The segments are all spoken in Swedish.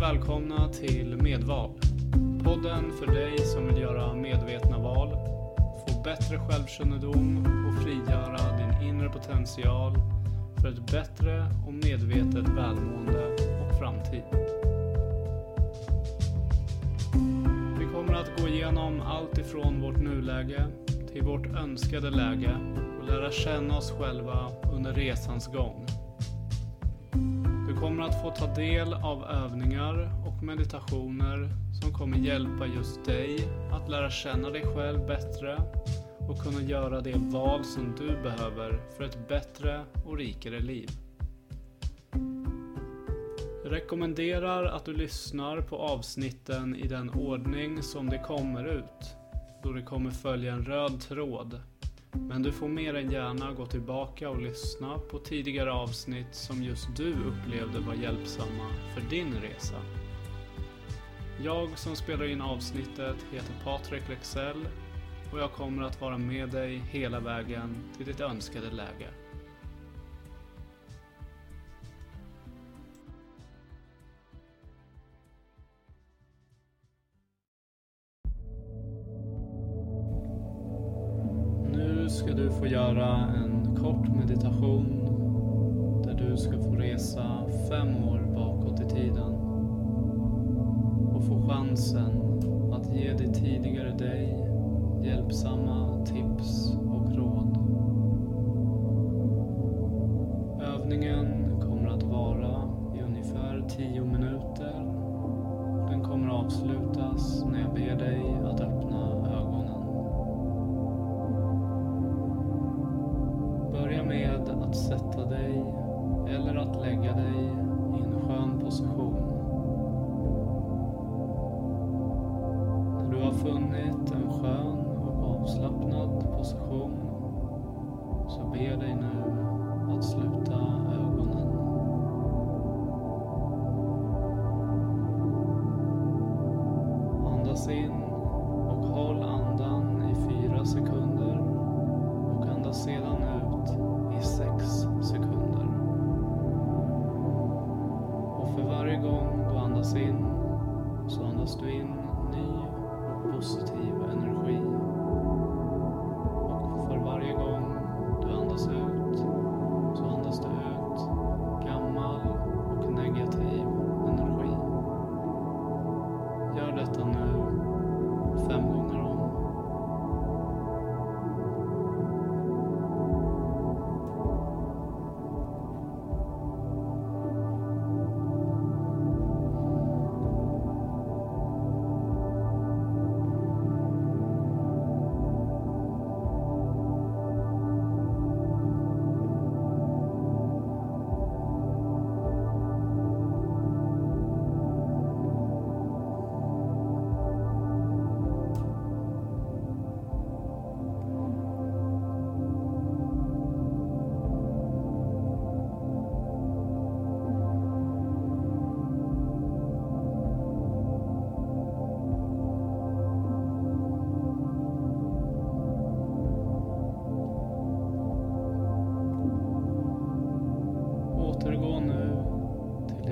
välkomna till Medval. Podden för dig som vill göra medvetna val, få bättre självkännedom och frigöra din inre potential för ett bättre och medvetet välmående och framtid. Vi kommer att gå igenom allt ifrån vårt nuläge till vårt önskade läge och lära känna oss själva under resans gång. Du kommer att få ta del av övningar och meditationer som kommer hjälpa just dig att lära känna dig själv bättre och kunna göra det val som du behöver för ett bättre och rikare liv. Jag rekommenderar att du lyssnar på avsnitten i den ordning som de kommer ut, då det kommer följa en röd tråd men du får mer än gärna gå tillbaka och lyssna på tidigare avsnitt som just du upplevde var hjälpsamma för din resa. Jag som spelar in avsnittet heter Patrik Lexell och jag kommer att vara med dig hela vägen till ditt önskade läge. Du få göra en kort meditation där du ska få resa fem år bakåt i tiden och få chansen att ge dig tidigare dig hjälpsamma tips och råd. Ber dig nu att sluta ögonen. Andas in och håll andan i fyra sekunder och andas sedan ut i sex sekunder. Och för varje gång du andas in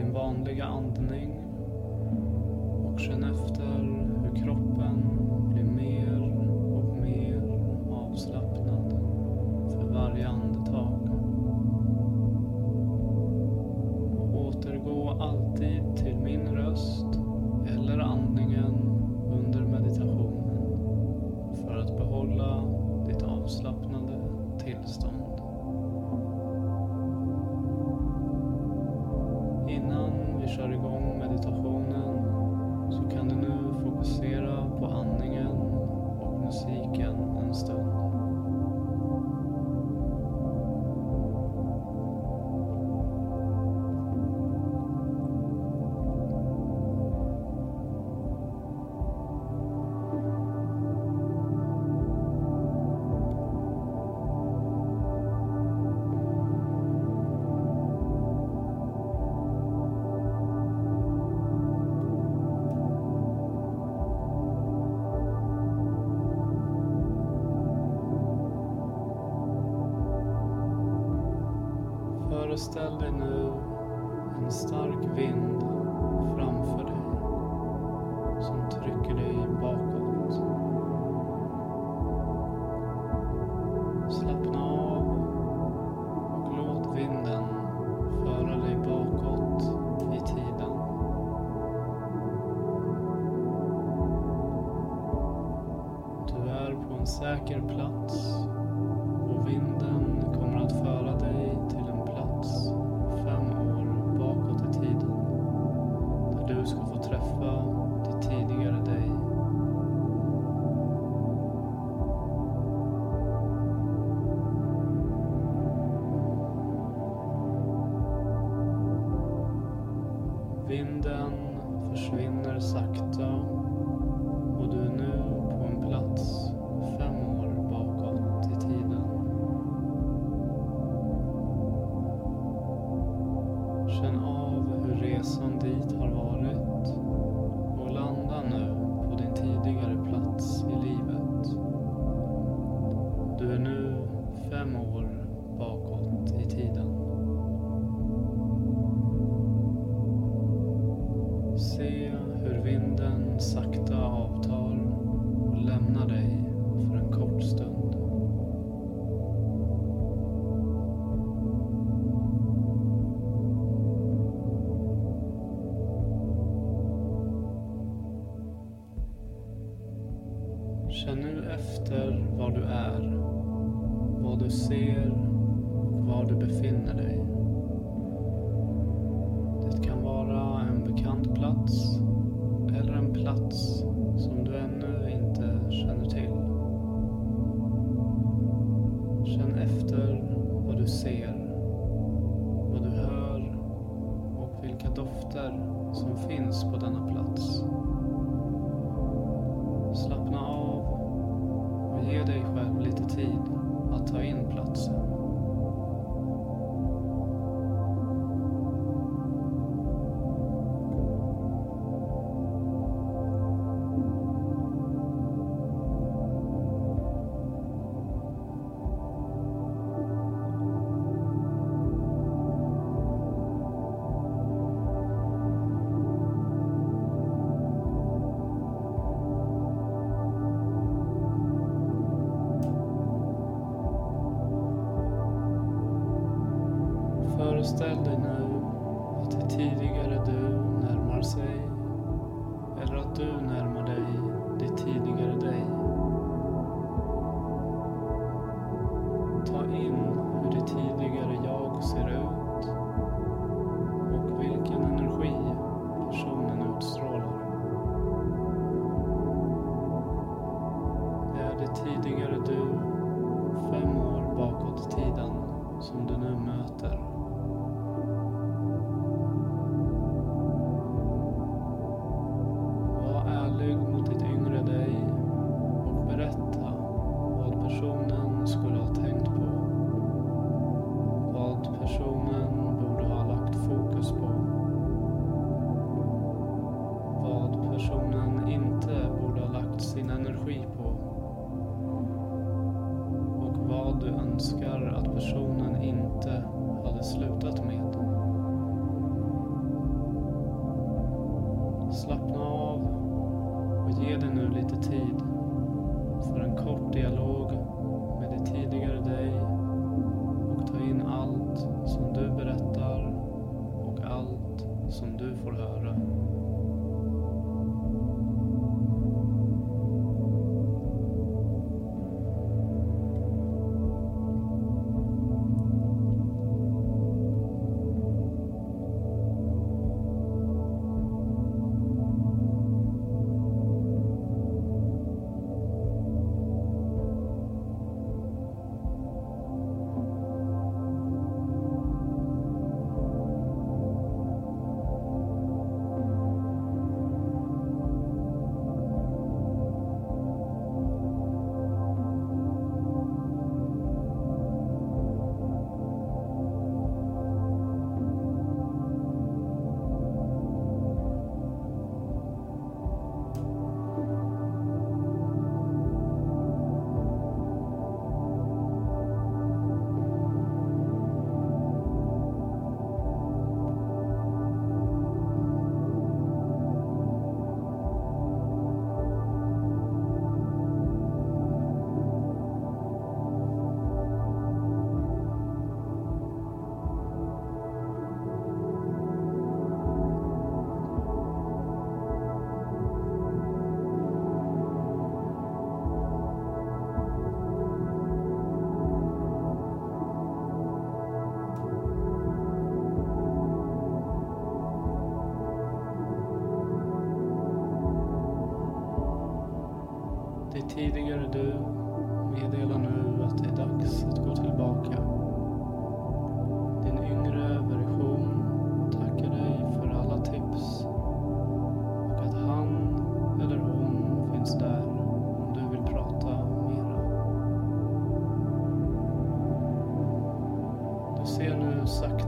din vanliga andning. Och känn efter hur kroppen Charles Grand, Madetor Föreställ dig nu Se hur vinden sakta avtar och lämnar dig för en kort stund. Känn nu efter var du är, vad du ser och var du befinner dig. plats eller en plats som du ännu inte känner till. Känn efter vad du ser, vad du hör och vilka dofter som finns på denna plats. Slappna av och ge dig själv lite tid att ta in platsen. dig nu lite tid för en kort dialog. Tidigare du meddelar nu att det är dags att gå tillbaka. Din yngre version tackar dig för alla tips och att han eller hon finns där om du vill prata mera. Du ser nu sakta